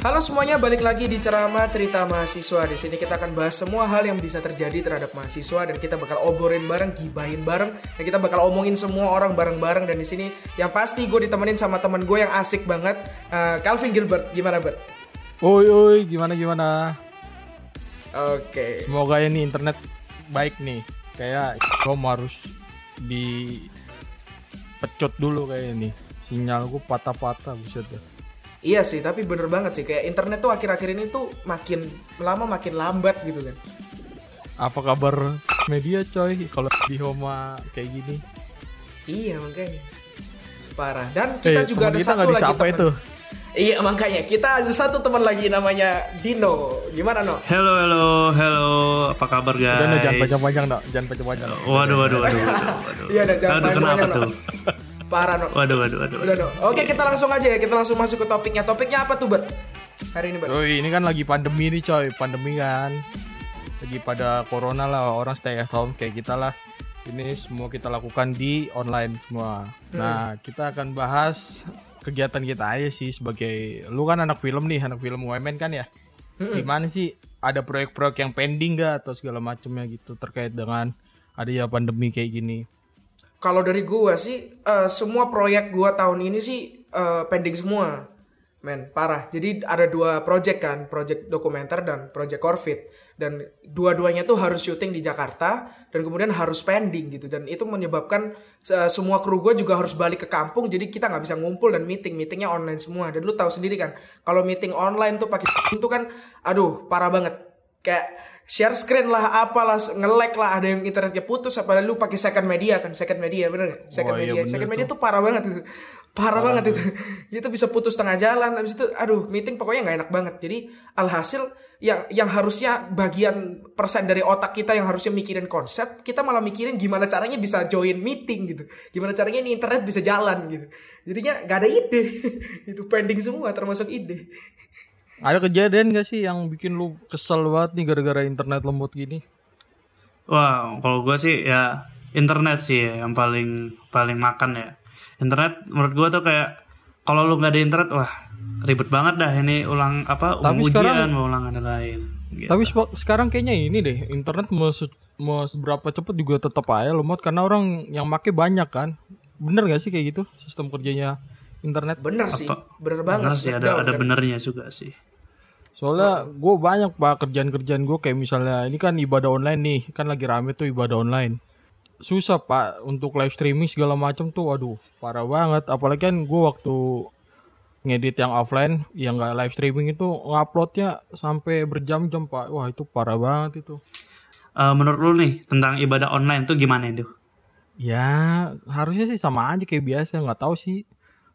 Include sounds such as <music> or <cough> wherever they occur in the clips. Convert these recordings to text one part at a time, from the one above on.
Halo semuanya, balik lagi di ceramah cerita mahasiswa. Di sini kita akan bahas semua hal yang bisa terjadi terhadap mahasiswa dan kita bakal oborin bareng, gibahin bareng, dan kita bakal omongin semua orang bareng-bareng. Dan di sini yang pasti gue ditemenin sama teman gue yang asik banget, uh, Calvin Gilbert. Gimana, Bert? Oi, oi, gimana gimana? Oke. Semoga ini internet baik nih. Kayak gue harus di pecut dulu kayak ini. Sinyal gue patah-patah buset deh. Iya sih, tapi bener banget sih kayak internet tuh akhir-akhir ini tuh makin lama makin lambat gitu kan. Apa kabar media coy kalau di Homa kayak gini? Iya makanya parah. Dan kita Eh, juga ada kita satu lagi teman. itu. Iya makanya kita ada satu teman lagi namanya Dino. Gimana no? Halo, halo, halo. Apa kabar guys? Udah no, jangan panjang-panjang no, jangan panjang-panjang. no. Waduh, waduh, waduh, waduh, waduh. Iya, dan jangan Aduh, kenapa panjang-panjang, tuh? Parah no. Waduh, waduh, waduh. Udah no. Oke kita langsung aja ya. Kita langsung masuk ke topiknya. Topiknya apa tuh Bert? Hari ini Bert. Oi, ini kan lagi pandemi nih coy, pandemi kan. Lagi pada corona lah, orang stay at home kayak kita lah. Ini semua kita lakukan di online semua. Nah, kita akan bahas kegiatan kita aja sih sebagai lu kan anak film nih, anak film UMN kan ya. Gimana sih ada proyek-proyek yang pending gak atau segala macamnya gitu terkait dengan adanya pandemi kayak gini? Kalau dari gua sih eh, semua proyek gua tahun ini sih eh, pending semua. Men, parah. Jadi ada dua project kan, project dokumenter dan project Corvid. Dan dua-duanya tuh harus syuting di Jakarta dan kemudian harus pending gitu. Dan itu menyebabkan eh, semua kru gua juga harus balik ke kampung. Jadi kita nggak bisa ngumpul dan meeting, meetingnya online semua. Dan lu tahu sendiri kan, kalau meeting online tuh pakai itu kan, aduh parah banget kayak share screen lah apalah nge-lag lah ada yang internetnya putus apalagi lu pakai second media kan? Second media bener gak? second Wah, iya media. bener second media tuh. parah banget itu. Parah banget itu. <laughs> itu bisa putus tengah jalan habis itu aduh meeting pokoknya nggak enak banget. Jadi alhasil yang yang harusnya bagian persen dari otak kita yang harusnya mikirin konsep kita malah mikirin gimana caranya bisa join meeting gitu. Gimana caranya ini internet bisa jalan gitu. Jadinya nggak ada ide. <laughs> Itu pending semua termasuk ide Ada kejadian gak sih yang bikin lu kesel banget nih gara-gara internet lembut gini? Wah, kalau gua sih ya internet sih ya, yang paling paling makan ya. Internet menurut gua tuh kayak kalau lu nggak ada internet, wah ribet banget dah ini ulang apa Tapi ujian sekarang- mau ulangan dan lain. Gitu. Tapi sekarang kayaknya ini deh, internet mau, se- mau seberapa cepet juga tetap aja lemot karena orang yang make banyak kan. Bener gak sih kayak gitu sistem kerjanya internet? bener sih Apa- bener banget Bener sih ada ada benernya juga sih. Soalnya gue banyak pak kerjaan-kerjaan gue kayak misalnya ini kan ibadah online nih, kan lagi rame tuh ibadah online. Susah pak untuk live streaming segala macam tuh, waduh parah banget. Apalagi kan gue waktu ngedit yang offline, yang nggak live streaming itu nguploadnya sampai berjam-jam pak. Wah itu parah banget itu. Eh, menurut lu nih tentang ibadah online tuh gimana itu? Ya harusnya sih sama aja kayak biasa nggak tahu sih.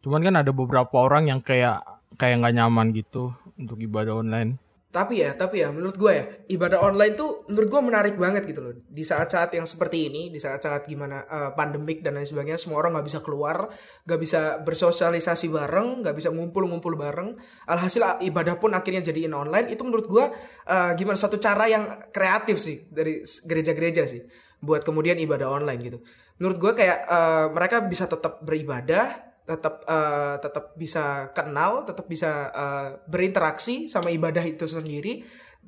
Cuman kan ada beberapa orang yang kayak kayak nggak nyaman gitu untuk ibadah online. Tapi ya, tapi ya menurut gue ya ibadah online tuh menurut gue menarik banget gitu loh. Di saat-saat yang seperti ini, di saat-saat gimana eh, pandemik dan lain sebagainya, semua orang nggak bisa keluar, nggak bisa bersosialisasi bareng, nggak bisa ngumpul-ngumpul bareng. Alhasil ah, ibadah pun akhirnya jadiin online. Itu menurut gue eh, gimana satu cara yang kreatif sih dari gereja-gereja sih buat kemudian ibadah online gitu. Menurut gue kayak eh, mereka bisa tetap beribadah, tetap eh, tetap bisa kenal, tetap bisa eh, berinteraksi sama ibadah itu sendiri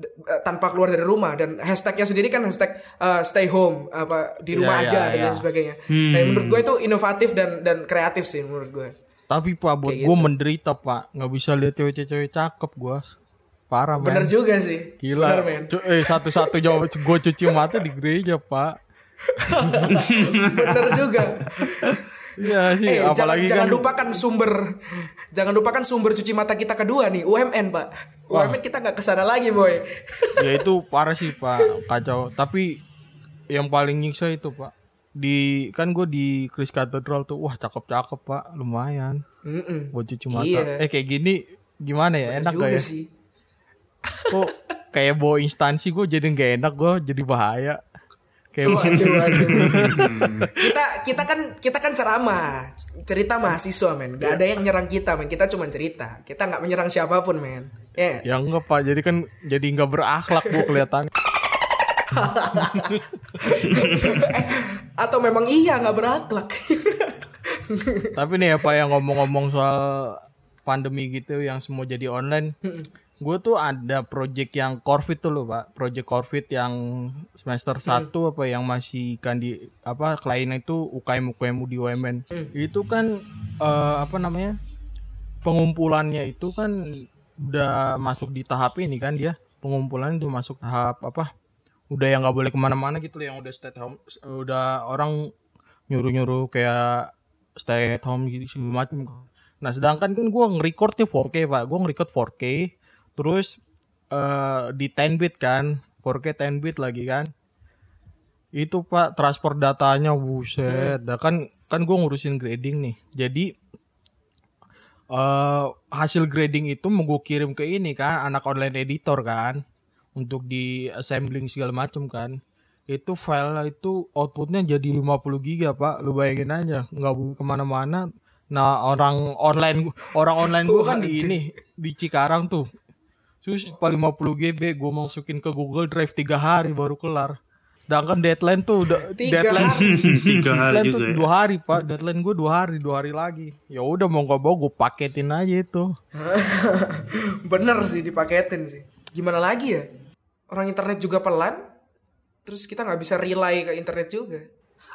eh, tanpa keluar dari rumah dan hashtagnya sendiri kan hashtag eh, stay home apa di rumah Iya, aja iya, dan lain iya. sebagainya. Nah menurut gue itu inovatif dan dan kreatif sih menurut gue. Tapi pak buat gue gitu. menderita pak nggak bisa lihat cewek-cewek cakep gue parah. Bener juga sih. Gila. Bener eh satu-satu jawab <laughs> gue cuci mata di gereja pak. <laughs> Bener juga. Iya sih Eh, jangan, apalagi jangan kan. lupakan sumber jangan lupakan sumber cuci mata kita kedua nih UMN pak. UMN kita nggak ke sana lagi boy. <laughs> ya itu parah sih pak kacau. Tapi yang paling nyiksa itu pak di kan gue di Chris Cathedral tuh wah cakep-cakep pak lumayan Mm-mm. buat cuci mata. Iya. Eh kayak gini gimana ya enak juga gak ya? sih. Kok kayak bawa instansi gue jadi nggak enak gue jadi bahaya. Kayak Waduh, <laughs> waduh. <laughs> kita kita kan kita kan ceramah cerita mahasiswa men. Gak ada yang nyerang kita men. Kita cuma cerita. Kita nggak menyerang siapa pun men. Ya. Ya enggak pak. Jadi kan jadi nggak berakhlak gue kelihatan. <laughs> atau memang iya nggak berakhlak. Tapi nih apa yang ngomong-ngomong soal pandemi gitu yang semua jadi online. Gue tuh ada project yang Corvid tuh loh pak, project Corvid yang semester 1 apa yang masih kan di apa kliennya itu UKM UKM di UMN. Itu kan eh, apa namanya pengumpulannya itu kan udah masuk di tahap ini kan dia. Pengumpulan itu masuk tahap apa udah yang nggak boleh ke mana-mana gitu loh yang udah stay at home udah orang nyuruh-nyuruh kayak stay at home gitu segala macam nah sedangkan kan gua nge-recordnya 4K pak. Gua nge-record 4K terus eh di 10 bit kan 4K 10 bit lagi kan. Itu pak transport datanya buset. Dah kan kan gua ngurusin grading nih. Jadi eh hasil grading itu mau gue kirim ke ini kan anak online editor kan untuk di assembling segala macam kan. Itu file itu outputnya jadi 50 giga pak. Lu bayangin aja nggak ke mana-mana. Nah orang online orang online gue kan di ini di Cikarang tuh terus paling 50 GB gue masukin ke Google Drive tiga hari baru kelar sedangkan deadline tuh udah Tiga deadline <laughs> Tiga hari deadline tuh juga ya. dua hari pak deadline gue dua hari dua hari lagi ya udah mau nggak mau gue paketin aja itu <laughs> Bener sih dipaketin sih. Gimana lagi ya? Orang internet juga pelan. Terus kita nggak bisa rely ke internet juga.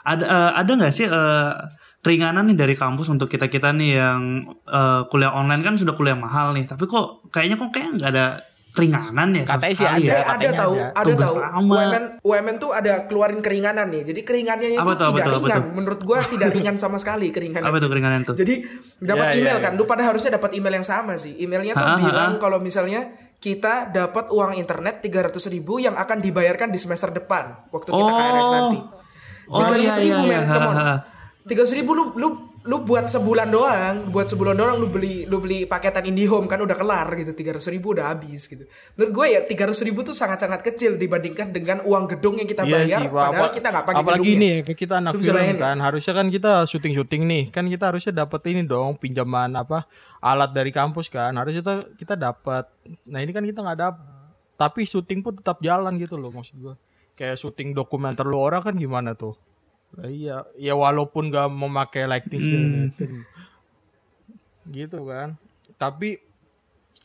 Ada eh, ada nggak sih eh, keringanan nih dari kampus untuk kita kita nih yang eh, kuliah online kan sudah kuliah mahal nih, tapi kok kayaknya kok kayak nggak ada keringanan ya sama Katanya sih ada. ya. Eh, ada katanya tahu, ada. tahu. UMN UMN tuh ada keluarin keringanan nih. Jadi keringanannya itu Apa tuh, apa tidak apa ringan. tuh? Menurut gua tidak ringan sama sekali keringanan. Apa tuh keringanan tuh? Jadi dapat Ya, email ya, kan. ya. Lu pada harusnya dapat email yang sama sih. Emailnya tuh Ha, ha, bilang ha. kalau misalnya kita dapat uang internet 300 ribu yang akan dibayarkan di semester depan waktu kita Oh. KRS nanti. Oh, 300 iya, ribu iya, men, iya. come on. Ha, ha. 300 ribu lu lu lu buat sebulan doang, buat sebulan doang lu beli lu beli paketan IndiHome kan udah kelar gitu 300 ribu udah habis gitu. Menurut gue ya 300 ribu tuh sangat-sangat kecil dibandingkan dengan uang gedung yang kita bayar Pak. padahal Apa- kita nggak pakai apalagi gedungnya. nih kayak kita anak Lu film kan harusnya kan kita syuting syuting nih kan kita harusnya dapat ini dong pinjaman apa alat dari kampus kan harusnya kita kita dapat nah ini kan kita nggak dapat tapi syuting pun tetap jalan gitu loh maksud gua kayak syuting dokumenter lu orang kan gimana tuh? Lah iya ya walaupun gak memakai lighting segala Hmm. macam. gitu kan. Tapi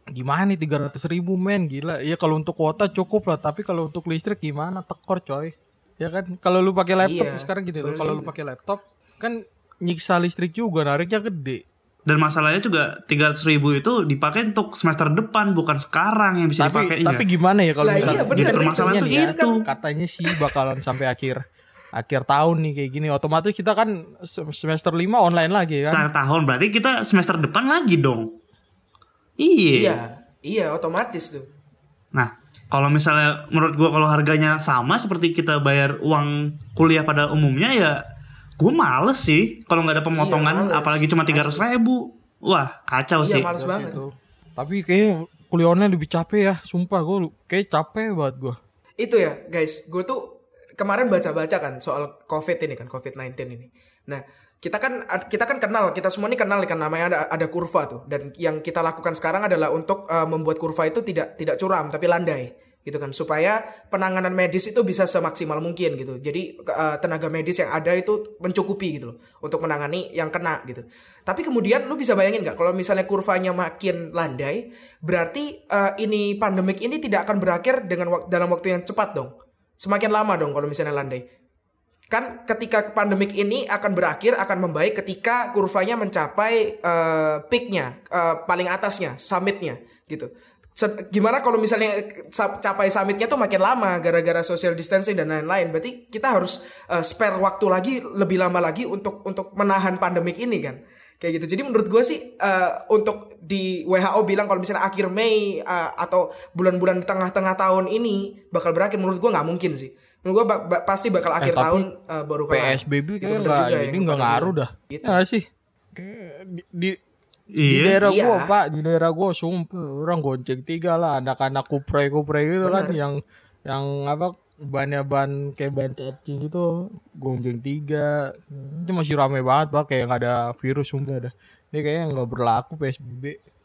gimana nih 300 ribu men? Gila. Ya kalau untuk kuota cukup lah. Tapi kalau untuk listrik gimana? Tekor coy. Ya kan? Kalau lu pakai laptop Iya, sekarang gini loh. Kalau lu pakai laptop kan nyiksa listrik juga nariknya gede Dan masalahnya juga 300 ribu itu dipakai untuk semester depan bukan sekarang yang bisa tapi dipakainya. tapi gimana ya kalau Lah iya, bener, itu. permasalahan tuh nih ya, itu. katanya sih bakalan sampai akhir akhir tahun nih kayak gini otomatis kita kan se- semester 5 online lagi kan Tengah tahun berarti kita semester depan lagi dong. Iya. Iya, iya otomatis tuh. Nah, kalau misalnya menurut gua kalau harganya sama seperti kita bayar uang kuliah pada umumnya ya gue males sih kalau nggak ada pemotongan Iya, apalagi cuma tiga ribu wah kacau Iya, sih males banget. Gitu. tapi kayaknya kuliah online lebih capek ya sumpah gue kayak capek banget gue Itu ya, guys. Gue tuh kemarin baca-baca kan soal COVID ini kan, COVID-19 ini. Nah, kita kan kita kan kenal, kita semua ini kenal kan namanya ada ada kurva tuh. Dan yang kita lakukan sekarang adalah untuk uh, membuat kurva itu tidak tidak curam tapi landai gitu kan supaya penanganan medis itu bisa semaksimal mungkin gitu. Jadi uh, tenaga medis yang ada itu mencukupi gitu loh untuk menangani yang kena gitu. Tapi kemudian lu bisa bayangin nggak kalau misalnya kurvanya makin landai, berarti uh, ini pandemik ini tidak akan berakhir dengan wak- dalam waktu yang cepat dong. Semakin lama dong kalau misalnya landai. Kan ketika pandemik ini akan berakhir akan membaik ketika kurvanya mencapai uh, peaknya, uh, paling atasnya, summitnya gitu. Gimana kalau misalnya sa- capai summitnya tuh makin lama gara-gara social distancing dan lain-lain. Berarti kita harus uh, spare waktu lagi lebih lama lagi untuk untuk menahan pandemik ini kan. Kayak gitu. Jadi menurut gue sih uh, untuk di WHO bilang kalau misalnya akhir Mei uh, atau bulan-bulan di tengah-tengah tahun ini bakal berakhir menurut gue nggak mungkin sih. Menurut gue ba- ba- pasti bakal akhir tapi tahun uh, baru kelar. PSBB bener nggak juga ini yang nggak ngaruh dah Gitu. ya sih Kayak di, di, di iya. daerah Iya. gua pak di daerah gua sumpah. Orang gonceng tiga lah anak-anak kupre kupre gitu kan yang yang apa bannya ban kayak ban cacing gitu gonceng tiga. Itu masih rame banget pak kayak nggak ada virus sumpah dah. Ini kayaknya nggak berlaku psbb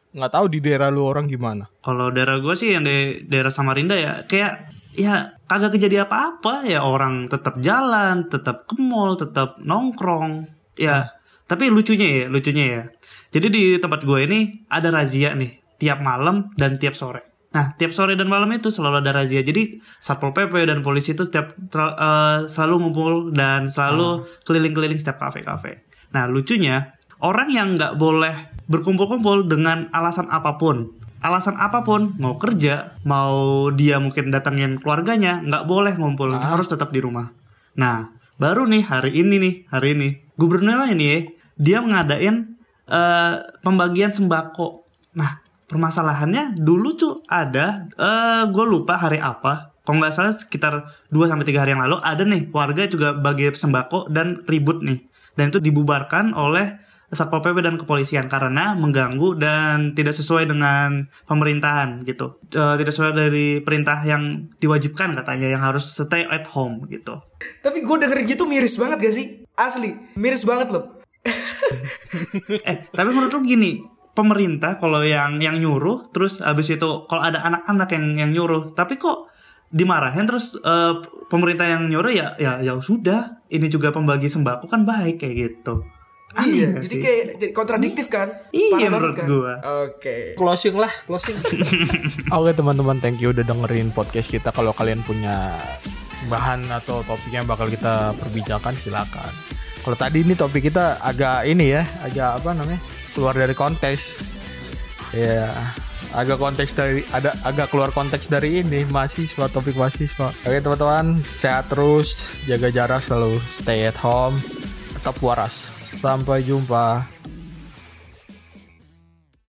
nggak tahu di daerah lu orang gimana. Kalau daerah gue sih yang di daerah Samarinda ya kayak ya kagak kejadian apa-apa ya. Orang tetap jalan tetap ke mall tetap nongkrong. Ya Tapi lucunya ya, lucunya ya. Jadi di tempat gue ini ada razia nih tiap malam dan tiap sore. Nah, tiap sore dan malam itu selalu ada razia. Jadi Satpol PP dan polisi itu setiap eh, selalu ngumpul dan selalu keliling-keliling setiap kafe-kafe. Nah, lucunya orang yang nggak boleh berkumpul-kumpul dengan alasan apa pun. Alasan apa pun, mau kerja, mau dia mungkin datangin keluarganya, nggak boleh ngumpul, harus tetap di rumah. Nah, baru nih hari ini nih, hari ini gubernur ini dia mengadain eh, pembagian sembako. Nah, permasalahannya dulu tuh ada, eh gue lupa hari apa. Kalau nggak salah sekitar 2 sampai tiga hari yang lalu ada nih warga juga bagi sembako dan ribut nih. Dan itu dibubarkan oleh Satpol PP dan kepolisian karena mengganggu dan tidak sesuai dengan pemerintahan gitu. Eh, tidak sesuai dari perintah yang diwajibkan katanya yang harus stay at home gitu. Tapi gue denger gitu miris banget gak sih? Asli, miris banget loh. Eh tapi menurut lu gini pemerintah kalau yang yang nyuruh terus habis itu kalau ada anak-anak yang yang nyuruh tapi kok dimarahin terus eh, pemerintah yang nyuruh ya ya ya sudah ini juga pembagi sembako kan baik kayak gitu Aneh iya, jadi sih? kayak jadi kontradiktif kan? Iya, Parah banget menurut kan? gua. Oke. Closing lah, closing. <laughs> Oke teman-teman, thank you udah dengerin podcast kita. Kalau kalian punya bahan atau topik yang bakal kita perbicarakan silakan. Kalau tadi ini topik kita agak ini ya, agak apa namanya? keluar dari konteks. Ya, agak konteks dari ada agak keluar konteks dari ini mahasiswa topik mahasiswa. Oke teman-teman, sehat terus, jaga jarak selalu stay at home, tetap waras. Sampai jumpa.